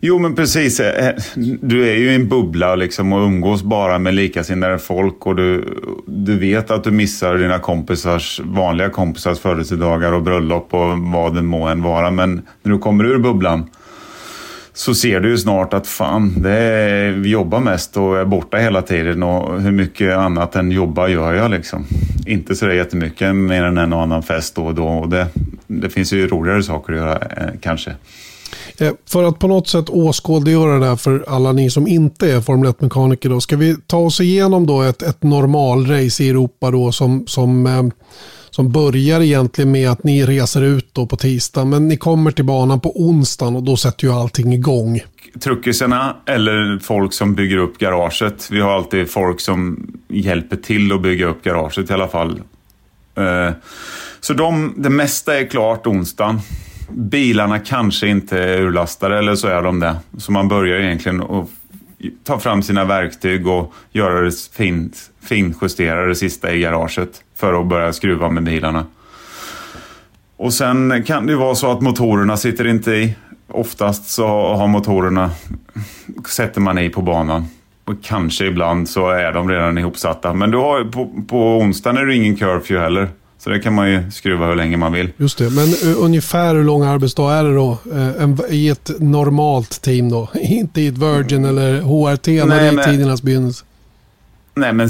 Jo, men precis. Eh, eh, du är ju i en bubbla liksom och umgås bara med likasinnade folk och du, du vet att du missar dina kompisars, vanliga kompisars födelsedagar och bröllop och vad det må än vara. Men när du kommer ur bubblan så ser du ju snart att fan, det är, vi jobbar mest och är borta hela tiden och hur mycket annat än jobba gör jag liksom. Inte så jättemycket mer än en och annan fest då och då och det, det finns ju roligare saker att göra eh, kanske. Eh, för att på något sätt åskådliggöra det här för alla ni som inte är Formel 1-mekaniker då, ska vi ta oss igenom då ett, ett normalrace i Europa då som, som, eh, som börjar egentligen med att ni reser ut då på tisdag men ni kommer till banan på onsdagen och då sätter ju allting igång. Truckisarna eller folk som bygger upp garaget. Vi har alltid folk som hjälper till att bygga upp garaget i alla fall. Eh, så de, det mesta är klart onsdagen bilarna kanske inte är urlastade eller så är de det. Så man börjar egentligen att ta fram sina verktyg och göra det fint, finjustera det sista i garaget för att börja skruva med bilarna. Och sen kan det ju vara så att motorerna sitter inte i. Oftast så har motorerna, sätter man i på banan. Och kanske ibland så är de redan ihopsatta. Men du har, på, på onsdagen är det ingen curfew heller. Så det kan man ju skruva hur länge man vill. Just det, men uh, ungefär hur lång arbetsdag är det då uh, en, i ett normalt team då? inte i ett Virgin eller HRT Nej, när det är tidernas begynnelse. Nej, men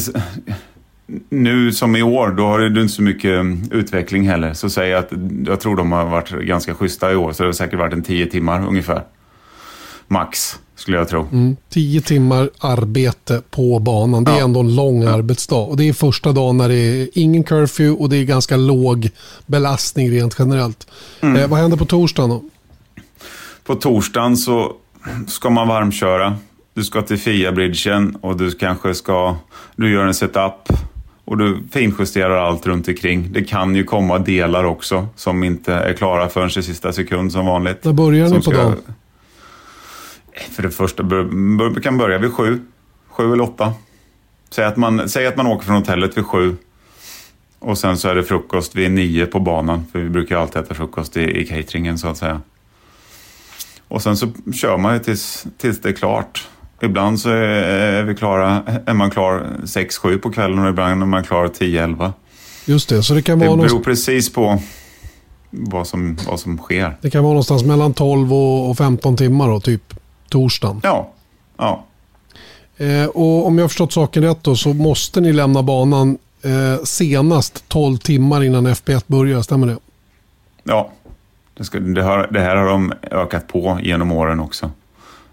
nu som i år, då har du inte så mycket mm, utveckling heller. Så jag att jag tror de har varit ganska schyssta i år, så det har säkert varit en tio timmar ungefär. Max skulle jag tro. Mm, tio timmar arbete på banan. Det är ja. ändå en lång ja. arbetsdag. Och det är första dagen när det är ingen curfew och det är ganska låg belastning rent generellt. Mm. Eh, vad händer på torsdagen då? På torsdagen så ska man varmköra. Du ska till FIA-bridgen och du kanske ska... Du gör en setup och du finjusterar allt runt omkring. Det kan ju komma delar också som inte är klara förrän i sista sekund som vanligt. När börjar ni på dagen? För det första, bör, kan börja vid sju. Sju eller åtta. Säg att, man, säg att man åker från hotellet vid sju. Och sen så är det frukost vid nio på banan. För vi brukar alltid äta frukost i, i cateringen så att säga. Och sen så kör man ju tills, tills det är klart. Ibland så är, vi klara, är man klar 6-7 på kvällen och ibland är man klar 10-11. Just det, så det kan vara... Det beror någonstans... precis på vad som, vad som sker. Det kan vara någonstans mellan 12 och 15 timmar då, typ torsdagen. Ja. ja. Eh, och om jag har förstått saken rätt då så måste ni lämna banan eh, senast 12 timmar innan FP1 börjar, stämmer det? Ja, det, ska, det, har, det här har de ökat på genom åren också.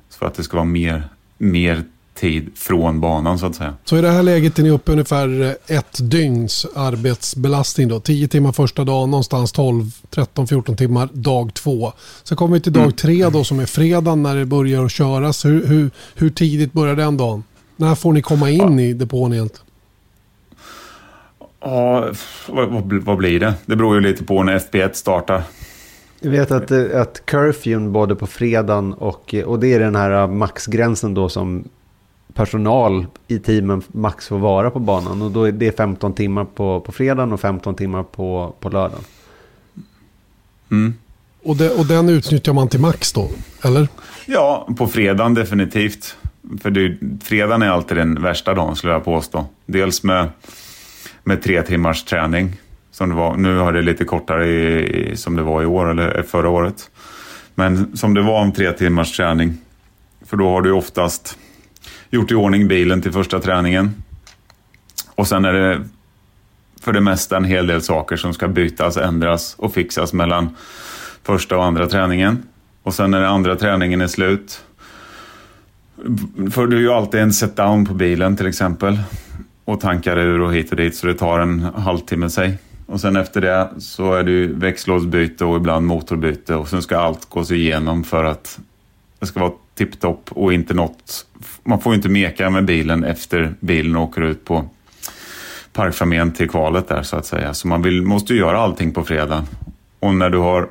För att det ska vara mer, mer tid från banan så att säga. Så i det här läget är ni uppe ungefär ett dygns arbetsbelastning då? 10 timmar första dagen, någonstans 12, 13, 14 timmar dag två. Så kommer vi till dag mm. tre då som är fredag när det börjar att köras. Hur, hur, hur tidigt börjar den dagen? När får ni komma in ja. i depån egentligen? Ja, vad, vad, vad, blir det? Det beror ju lite på när FP1 startar. Jag vet att, att curfewn både på fredagen och, och det är den här maxgränsen då som personal i teamen max får vara på banan. Och då är det 15 timmar på, på fredagen och 15 timmar på, på lördagen. Mm. Och, det, och den utnyttjar man till max då, eller? Ja, på fredagen definitivt. För det, fredagen är alltid den värsta dagen skulle jag påstå. Dels med, med tre timmars träning. Som det var. Nu har det lite kortare i, som det var i år eller förra året. Men som det var om tre timmars träning. För då har du oftast gjort i ordning bilen till första träningen. Och sen är det för det mesta en hel del saker som ska bytas, ändras och fixas mellan första och andra träningen. Och sen när den andra träningen är slut, för du är ju alltid en set-down på bilen till exempel och tankar ur och hit och dit så det tar en halvtimme sig. Och sen efter det så är det ju växellådsbyte och ibland motorbyte och sen ska allt gås igenom för att det ska vara tipptopp och inte något... Man får ju inte meka med bilen efter bilen åker ut på parkfamén till kvalet där så att säga. Så man vill, måste ju göra allting på fredag. Och när du har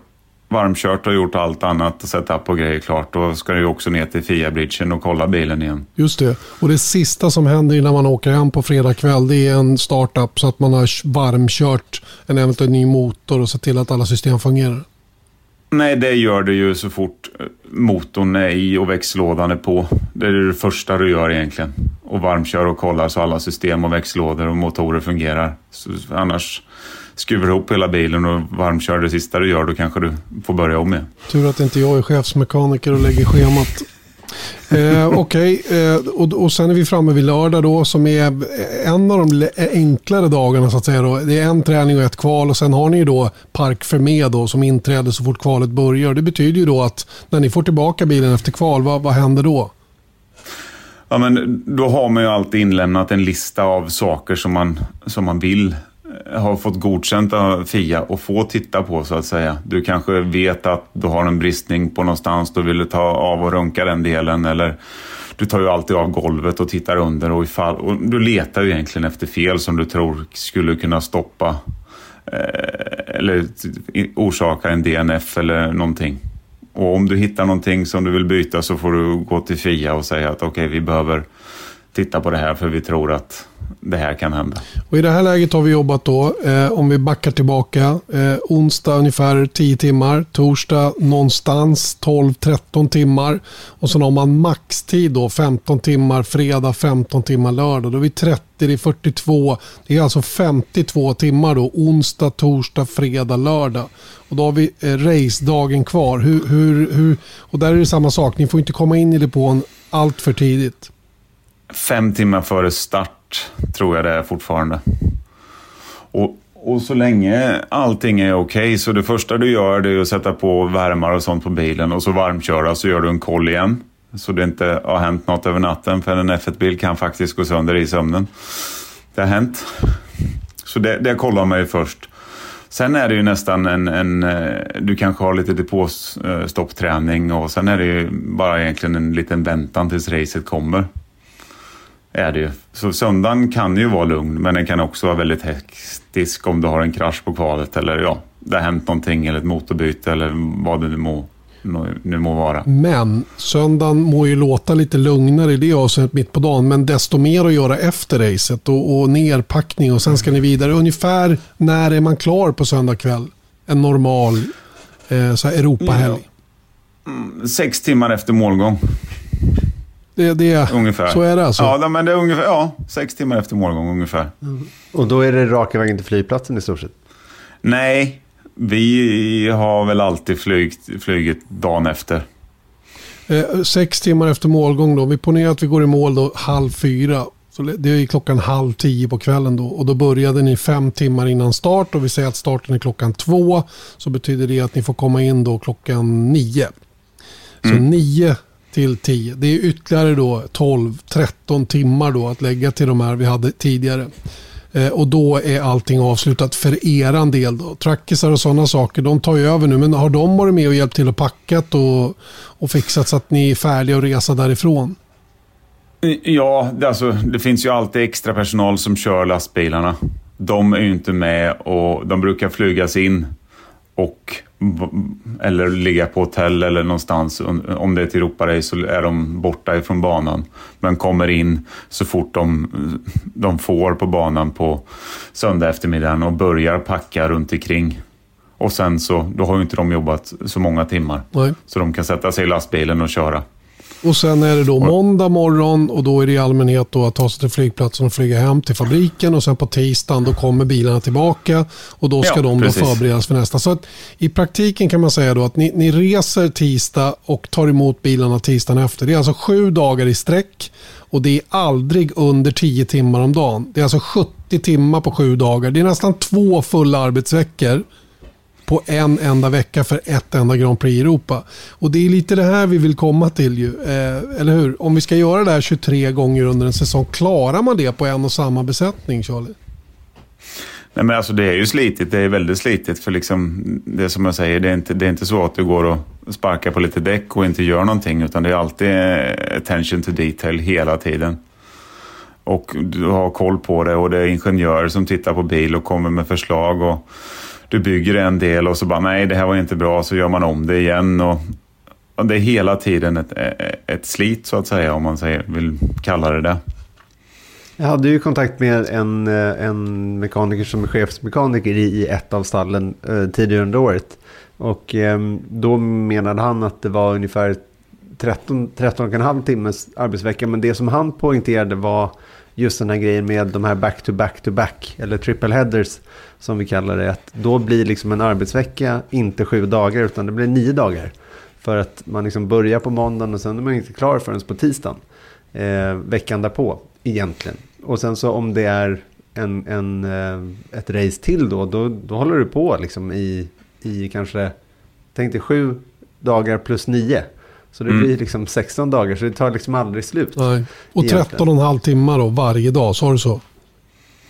varmkört och gjort allt annat, och setup och grejer klart, då ska du ju också ner till FIA-bridgen och kolla bilen igen. Just det. Och det sista som händer innan man åker hem på fredag kväll, det är en startup så att man har varmkört en eventuell ny motor och sett till att alla system fungerar. Nej, det gör det ju så fort motorn är i och växellådan är på. Det är det första du gör egentligen. Och varmkör och kollar så alla system och växellådor och motorer fungerar. Så annars skruvar ihop hela bilen och varmkör det sista du gör, då kanske du får börja om igen. Tur att inte jag är chefsmekaniker och lägger schemat. Eh, Okej, okay. eh, och, och sen är vi framme vid lördag då som är en av de enklare dagarna så att säga. Då. Det är en träning och ett kval och sen har ni då Park Fermé då som inträder så fort kvalet börjar. Det betyder ju då att när ni får tillbaka bilen efter kval, vad, vad händer då? Ja, men då har man ju alltid inlämnat en lista av saker som man, som man vill eh, ha fått godkänt av Fia och få titta på så att säga. Du kanske vet att du har en bristning på någonstans, du vill ta av och runka den delen eller du tar ju alltid av golvet och tittar under och, ifall, och du letar ju egentligen efter fel som du tror skulle kunna stoppa eh, eller orsaka en DNF eller någonting. Och om du hittar någonting som du vill byta så får du gå till Fia och säga att okej, okay, vi behöver titta på det här för vi tror att det här kan hända. Och I det här läget har vi jobbat då, eh, om vi backar tillbaka, eh, onsdag ungefär 10 timmar, torsdag någonstans 12-13 timmar och sen har man maxtid då 15 timmar fredag, 15 timmar lördag. Då är vi 30, det är 42, det är alltså 52 timmar då, onsdag, torsdag, fredag, lördag. Och då har vi eh, race-dagen kvar. Hur, hur, hur, och där är det samma sak, ni får inte komma in i depån allt för tidigt. Fem timmar före start tror jag det är fortfarande. Och, och så länge allting är okej okay, så det första du gör det är att sätta på värmare och sånt på bilen och så varmköra så gör du en koll igen. Så det inte har hänt något över natten för en F1-bil kan faktiskt gå sönder i sömnen. Det har hänt. Så det, det kollar man ju först. Sen är det ju nästan en, en eh, du kanske har lite depåstoppträning eh, och sen är det ju bara egentligen en liten väntan tills racet kommer. Är det ju. Så söndagen kan ju vara lugn, men den kan också vara väldigt hektisk om du har en krasch på kvalet eller ja, det har hänt någonting eller ett motorbyte eller vad det nu må, nu må vara. Men söndagen må ju låta lite lugnare i det avseendet mitt på dagen, men desto mer att göra efter racet och, och nerpackning och sen ska ni vidare. Ungefär när är man klar på söndag kväll? En normal eh, Europahelg. Mm, sex timmar efter målgång. Det, det, ungefär. Så är det alltså? Ja, men det är ungefär, ja, sex timmar efter målgång ungefär. Mm. Och då är det raka vägen till flygplatsen i stort sett? Nej, vi har väl alltid flygt, flugit dagen efter. Eh, sex timmar efter målgång då. Vi ponerar att vi går i mål då halv fyra. Så det är klockan halv tio på kvällen då. Och då började ni fem timmar innan start och vi säger att starten är klockan två. Så betyder det att ni får komma in då klockan nio. Så mm. nio till 10. Det är ytterligare då 12-13 timmar då att lägga till de här vi hade tidigare. Eh, och då är allting avslutat för eran del. Då. Trackisar och sådana saker, de tar ju över nu. Men har de varit med och hjälpt till att packat och, och fixat så att ni är färdiga att resa därifrån? Ja, det, alltså, det finns ju alltid extra personal som kör lastbilarna. De är ju inte med och de brukar flygas in och eller ligga på hotell eller någonstans. Om det är ett Europarace så är de borta ifrån banan. Men kommer in så fort de, de får på banan på söndag eftermiddagen och börjar packa runt omkring. Och sen så, då har ju inte de jobbat så många timmar. Nej. Så de kan sätta sig i lastbilen och köra. Och sen är det då måndag morgon och då är det i allmänhet då att ta sig till flygplatsen och flyga hem till fabriken. Och sen på tisdagen då kommer bilarna tillbaka och då ska ja, de då förberedas för nästa. Så att i praktiken kan man säga då att ni, ni reser tisdag och tar emot bilarna tisdagen efter. Det är alltså sju dagar i sträck och det är aldrig under tio timmar om dagen. Det är alltså 70 timmar på sju dagar. Det är nästan två fulla arbetsveckor på en enda vecka för ett enda Grand Prix i Europa. Och det är lite det här vi vill komma till ju. Eh, eller hur? Om vi ska göra det här 23 gånger under en säsong, klarar man det på en och samma besättning Charlie? Nej, men alltså det är ju slitigt. Det är väldigt slitigt. För liksom, det som jag säger, det är, inte, det är inte så att du går och sparkar på lite däck och inte gör någonting. Utan det är alltid eh, attention to detail hela tiden. Och du har koll på det och det är ingenjörer som tittar på bil och kommer med förslag. och du bygger en del och så bara nej, det här var inte bra, så gör man om det igen. Och, och det är hela tiden ett, ett slit så att säga, om man säger, vill kalla det det. Jag hade ju kontakt med en, eh, en mekaniker som är chefsmekaniker i ett av stallen eh, tidigare under året. Och eh, då menade han att det var ungefär 13, 13,5 timmes arbetsvecka. Men det som han poängterade var just den här grejen med de här back to back to back, eller triple headers som vi kallar det. Att då blir liksom en arbetsvecka inte sju dagar utan det blir nio dagar. För att man liksom börjar på måndagen och sen är man inte klar förrän på tisdagen. Eh, veckan därpå egentligen. Och sen så om det är en, en, eh, ett race till då, då, då håller du på liksom i, i kanske, tänk dig sju dagar plus nio. Så det mm. blir liksom 16 dagar, så det tar liksom aldrig slut. Nej. Och 13,5 timmar då varje dag, sa du så?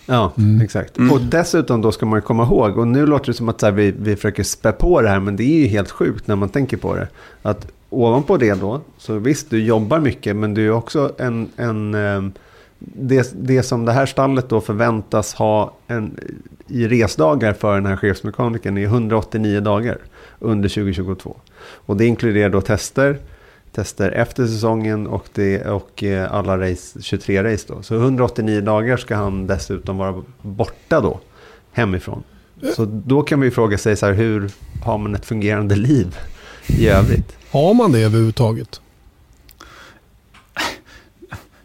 Ja, mm. exakt. Mm. Och dessutom då ska man komma ihåg, och nu låter det som att här, vi, vi försöker spä på det här, men det är ju helt sjukt när man tänker på det. Att ovanpå det då, så visst du jobbar mycket, men du är också en, en eh, det, det som det här stallet då förväntas ha en, i resdagar för den här chefsmekanikern är 189 dagar under 2022. Och det inkluderar då tester, tester efter säsongen och, det, och eh, alla race, 23 race då. Så 189 dagar ska han dessutom vara borta då, hemifrån. Så då kan man ju fråga sig så här, hur har man ett fungerande liv i övrigt? Har man det överhuvudtaget?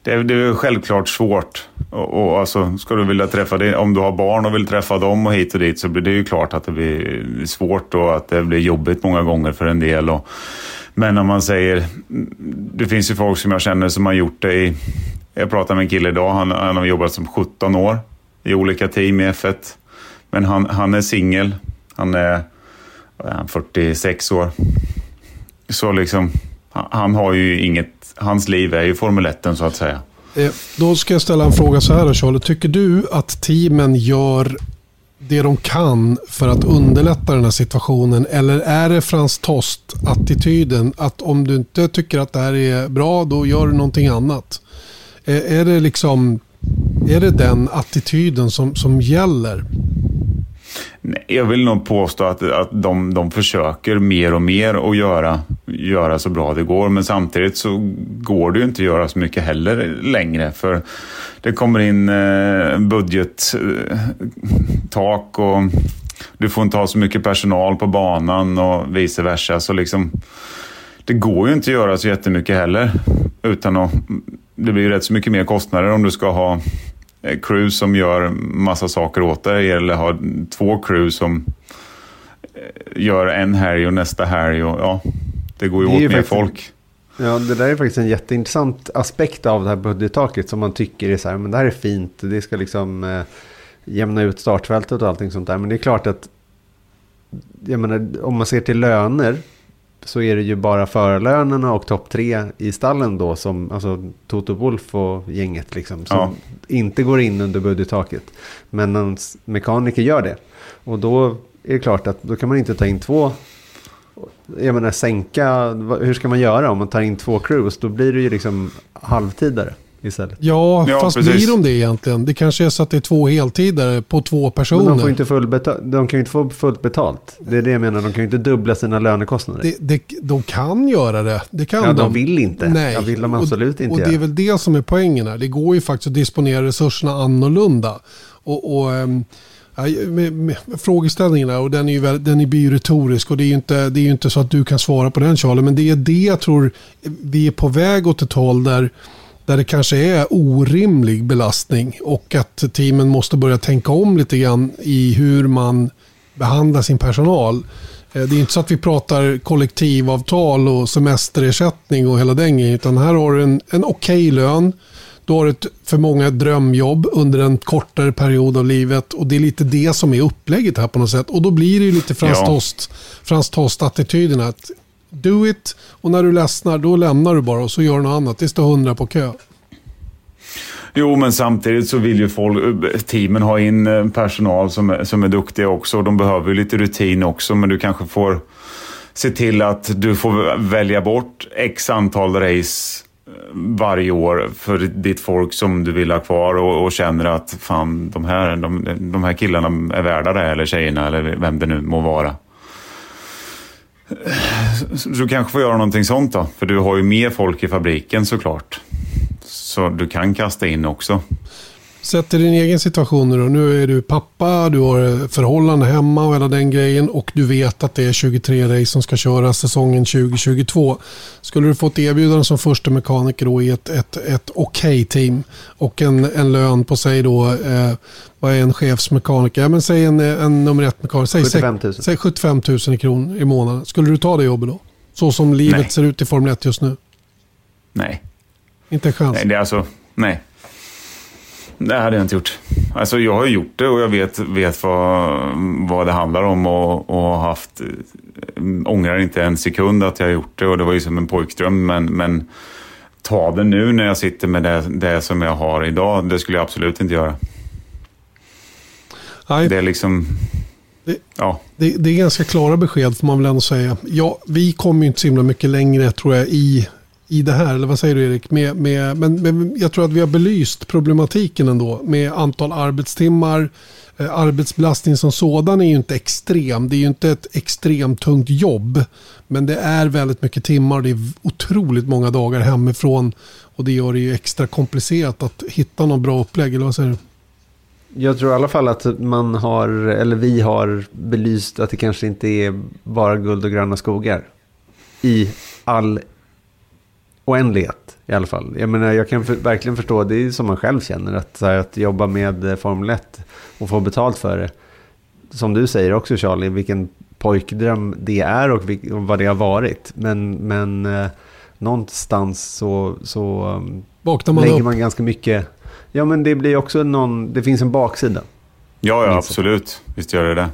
Det är, det är självklart svårt. Och, och alltså, ska du vilja träffa det, om du har barn och vill träffa dem och hit och dit så blir det ju klart att det blir svårt och att det blir jobbigt många gånger för en del. Och, men om man säger, det finns ju folk som jag känner som har gjort det i, jag pratade med en kille idag, han, han har jobbat som 17 år i olika team i F1. Men han, han är singel, han är, är 46 år. Så liksom, han har ju inget, hans liv är ju Formel 1 så att säga. Eh, då ska jag ställa en fråga så här då Charlie. Tycker du att teamen gör det de kan för att underlätta den här situationen? Eller är det Frans Tost-attityden att om du inte tycker att det här är bra, då gör du någonting annat? Är, är det liksom är det den attityden som, som gäller? Jag vill nog påstå att, att de, de försöker mer och mer att göra, göra så bra det går. Men samtidigt så går det ju inte att göra så mycket heller längre. För det kommer in eh, budgettak eh, och du får inte ha så mycket personal på banan och vice versa. Så liksom, det går ju inte att göra så jättemycket heller. Utan att, det blir ju rätt så mycket mer kostnader om du ska ha crew som gör massa saker åt dig eller har två crew som eh, gör en helg och nästa helg. Och, ja, det går ju det åt mer faktiskt, folk. Ja, det där är faktiskt en jätteintressant aspekt av det här budgettaket som man tycker är så här, men det här är fint, det ska liksom eh, jämna ut startfältet och allting sånt där. Men det är klart att, jag menar, om man ser till löner så är det ju bara förarlönerna och topp tre i stallen då som, alltså Toto Wolf och gänget liksom, som ja. inte går in under budgettaket. Men en mekaniker gör det. Och då är det klart att då kan man inte ta in två, jag menar sänka, hur ska man göra om man tar in två crews? Då blir det ju liksom halvtidare istället. Ja, ja fast precis. blir de det egentligen? Det kanske är så att det är två heltidare på två personer. Men de, får inte full de kan ju inte få fullt betalt. Det är det jag menar, de kan ju inte dubbla sina lönekostnader. Det, det, de kan göra det. Det kan ja, de. de vill inte. Nej. Jag vill de absolut och, inte Och det är väl det som är poängen här. Det går ju faktiskt att disponera resurserna annorlunda. Och, och um, med, med, frågeställningen och den, är ju den blir ju retorisk och det är ju, inte, det är inte så att du kan svara på den Charlie. Men det är det jag tror vi är på väg åt ett håll där där det kanske är orimlig belastning och att teamen måste börja tänka om lite grann i hur man behandlar sin personal. Eh, det är inte så att vi pratar kollektivavtal och semesterersättning och hela den grejen, utan här har du en, en okej okay lön. Du har ett, för många ett drömjobb under en kortare period av livet och det är lite det som är upplägget här på något sätt. Och då blir det ju lite Frans ja. Tost, Tost-attityden att do it och när du ledsnar då lämnar du bara och så gör du något annat. Det står hundra på kö. Jo, men samtidigt så vill ju folk, teamen ha in eh, personal som är, som är duktiga också. De behöver ju lite rutin också, men du kanske får se till att du får välja bort x antal race eh, varje år för ditt folk som du vill ha kvar och, och känner att fan, de här, de, de här killarna är värda det, eller tjejerna, eller vem det nu må vara. Du kanske får göra någonting sånt då, för du har ju mer folk i fabriken såklart. Så du kan kasta in också. Sätt dig din egen situation nu då. Nu är du pappa, du har förhållande hemma och hela den grejen och du vet att det är 23 race som ska köras säsongen 2022. Skulle du få ett erbjudande som första mekaniker då i ett, ett, ett okej okay team och en, en lön på sig då, eh, vad är en chefsmekaniker? Ja, men säg en, en nummer ett mekaniker, säg 75 000. Säg 75 000 kronor i månaden. Skulle du ta det jobbet då? Så som livet Nej. ser ut i Formel 1 just nu? Nej. Inte en chans? Nej, det är alltså, nej. Det hade jag inte gjort. Alltså jag har gjort det och jag vet, vet vad, vad det handlar om och, och haft... Äh, ångrar inte en sekund att jag har gjort det och det var ju som en pojkdröm men, men ta det nu när jag sitter med det, det som jag har idag, det skulle jag absolut inte göra. Nej. Det är liksom... Det, ja. det, det, är ganska klara besked får man väl ändå säga. Ja, vi kommer ju inte så himla mycket längre tror jag i i det här, eller vad säger du Erik? Med, med, men, men jag tror att vi har belyst problematiken ändå med antal arbetstimmar. Eh, arbetsbelastning som sådan är ju inte extrem. Det är ju inte ett extremt tungt jobb. Men det är väldigt mycket timmar. Det är otroligt många dagar hemifrån. Och det gör det ju extra komplicerat att hitta någon bra upplägg. Eller vad säger du? Jag tror i alla fall att man har, eller vi har belyst att det kanske inte är bara guld och gröna skogar. I all oändlighet i alla fall. Jag menar, jag kan för, verkligen förstå, det är som man själv känner, att, här, att jobba med eh, Formel 1 och få betalt för det. Som du säger också Charlie, vilken pojkdröm det är och, vilk, och vad det har varit. Men, men eh, någonstans så, så um, man lägger upp. man ganska mycket. Ja, men det blir också någon, det finns en baksida. Ja, ja absolut. Visst gör det det.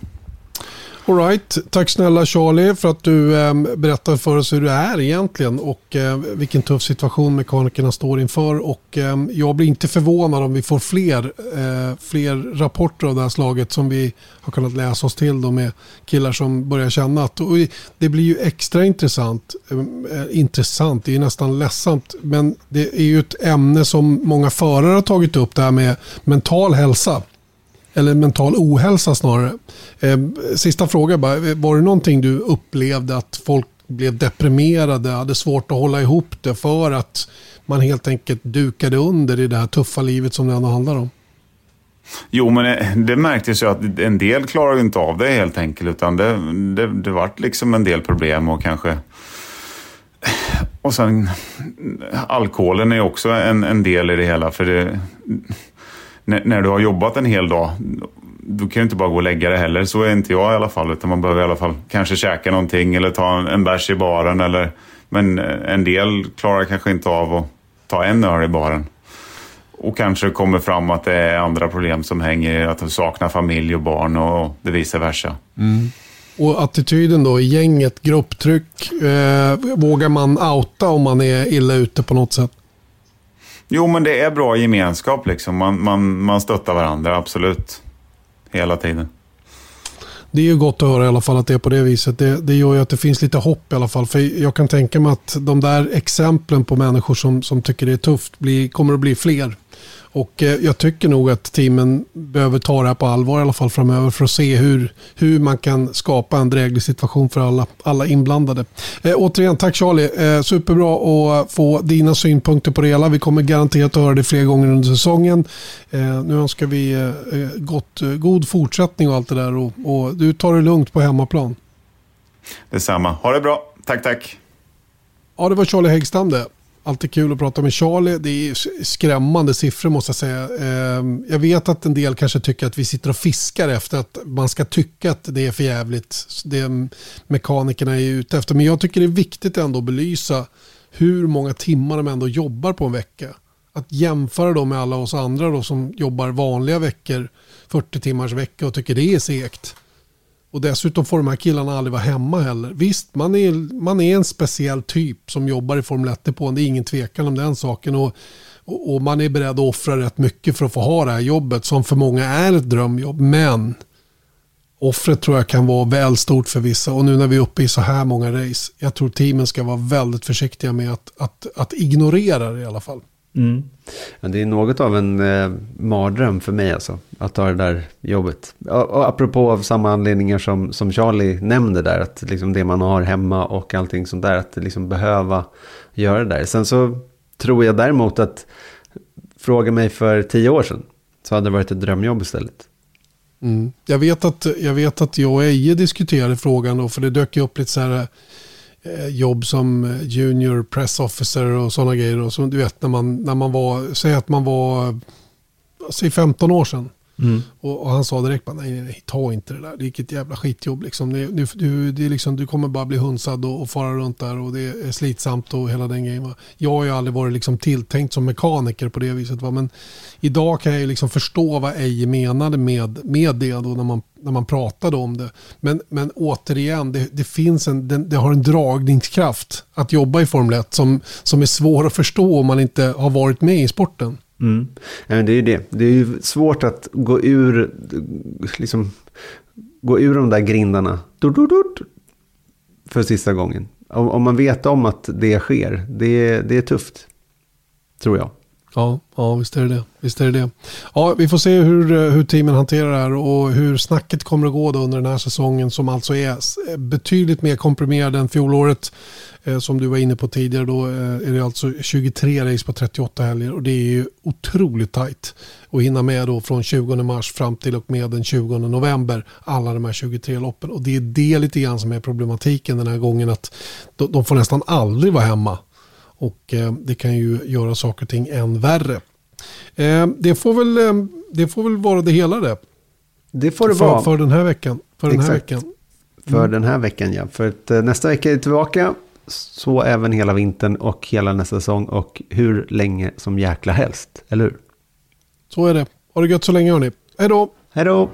All right. Tack snälla Charlie för att du eh, berättar för oss hur det är egentligen och eh, vilken tuff situation mekanikerna står inför. Och, eh, jag blir inte förvånad om vi får fler, eh, fler rapporter av det här slaget som vi har kunnat läsa oss till då med killar som börjar känna att och det blir ju extra intressant. Ehm, eh, intressant, det är nästan ledsamt men det är ju ett ämne som många förare har tagit upp det här med mental hälsa eller mental ohälsa snarare. Eh, sista fråga bara, var det någonting du upplevde att folk blev deprimerade, hade svårt att hålla ihop det för att man helt enkelt dukade under i det här tuffa livet som det ändå handlar om? Jo, men det märktes ju att en del klarade inte av det helt enkelt. Utan det, det, det vart liksom en del problem och kanske... Och sen alkoholen är också en, en del i det hela. För det, när, när, du har jobbat en hel dag, du kan ju inte bara gå och lägga dig heller. Så är inte jag i alla fall. Utan man behöver i alla fall kanske käka någonting eller ta en, en bärs i baren. Eller, men eh, en del klarar kanske inte av att ta en öl i baren. Och kanske kommer fram att det är andra problem som hänger i att de saknar familj och barn och det vice versa. Mm. Och attityden då i gänget, grupptryck, eh, vågar man outa om man är illa ute på något sätt? Jo, men det är bra gemenskap liksom. Man, man, man stöttar varandra, absolut. Hela tiden. Det är ju gott att höra i alla fall att det är på det viset. Det, det gör ju att det finns lite hopp i alla fall. För jag kan tänka mig att de där exemplen på människor som, som tycker det är tufft blir, kommer att bli fler. Och eh, jag tycker nog att teamen behöver ta det här på allvar i alla fall framöver för att se hur, hur man kan skapa en dräglig situation för alla, alla inblandade. Eh, återigen, tack Charlie. Eh, superbra att få dina synpunkter på det hela. Vi kommer garanterat att höra det fler gånger under säsongen. Eh, nu önskar vi eh, gott, eh, god fortsättning och allt det där. Och, och du tar det lugnt på hemmaplan. Detsamma. Ha det bra. Tack, tack. Ja, det var Charlie Häggstam det. Alltid kul att prata med Charlie. Det är skrämmande siffror måste jag säga. Ehm, jag vet att en del kanske tycker att vi sitter och fiskar efter att man ska tycka att det är för jävligt. Det mekanikerna är ute efter. Men jag tycker det är viktigt ändå att belysa hur många timmar de ändå jobbar på en vecka. Att jämföra dem med alla oss andra då som jobbar vanliga veckor, 40 timmars vecka och tycker det är segt. Och dessutom får de här killarna aldrig vara hemma heller. Visst, man är, man är en speciell typ som jobbar i Formel 1 på Det är ingen tvekan om den saken. Och, och, och, man är beredd att offra rätt mycket för att få ha det här jobbet som för många är ett drömjobb. Men offret tror jag kan vara väl stort för vissa. Och nu när vi är uppe i så här många race. Jag tror teamen ska vara väldigt försiktiga med att, att, att ignorera det i alla fall. Mm. Ja, det är något av en eh, mardröm för mig alltså, att ta det där jobbet. Och, och apropå av samma anledningar som, som Charlie nämnde där, att liksom det man har hemma och allting sånt där, att liksom behöva göra det där. Sen så tror jag däremot att, fråga mig för tio år sedan, så hade det varit ett drömjobb istället. Mm. Jag, vet att, jag vet att jag och Eje diskuterade frågan då, för det dök ju upp lite så här Eh, jobb som eh, junior press officer och sådana grejer. Och så, du vet när man, när man var, säg att man var, eh, säg 15 år sedan. Mm. Och, och, han sa direkt, nej, nej, nej, ta inte det där. Det är ett jävla skitjobb. Liksom. Det, du, du, det är liksom, du kommer bara bli hunsad och, och fara runt där och det är slitsamt och hela den grejen. Va? Jag har ju aldrig varit liksom tilltänkt som mekaniker på det viset. Va? Men idag kan jag ju liksom förstå vad Eje menade med, med det då när man, när man pratade om det. Men, men återigen, det, det finns en, det, det har en dragningskraft att jobba i Formel 1 som, som är svår att förstå om man inte har varit med i sporten. Mm. det är ju det. Det är ju svårt att gå ur, liksom, gå ur de där grindarna för sista gången. Om man vet om att det sker, det, det är tufft. Tror jag. Ja, ja visst är det det. Visst är det, det. Ja, vi får se hur, eh, hur teamen hanterar det här och hur snacket kommer att gå då under den här säsongen som alltså är eh, betydligt mer komprimerad än fjolåret. Eh, som du var inne på tidigare då eh, är det alltså 23 race på 38 helger och det är ju otroligt tajt. att hinna med då från 20 mars fram till och med den 20 november alla de här 23 loppen. Och det är det lite grann som är problematiken den här gången att de får nästan aldrig vara hemma. Och eh, det kan ju göra saker och ting än värre. Det får väl, det får väl vara det hela det. Det får det för, vara. För den här veckan. För den här veckan. Mm. För den här veckan ja. För att nästa vecka är vi tillbaka så även hela vintern och hela nästa säsong och hur länge som jäkla helst. Eller hur? Så är det. Ha det gött så länge hörni. Hej då! Hej då!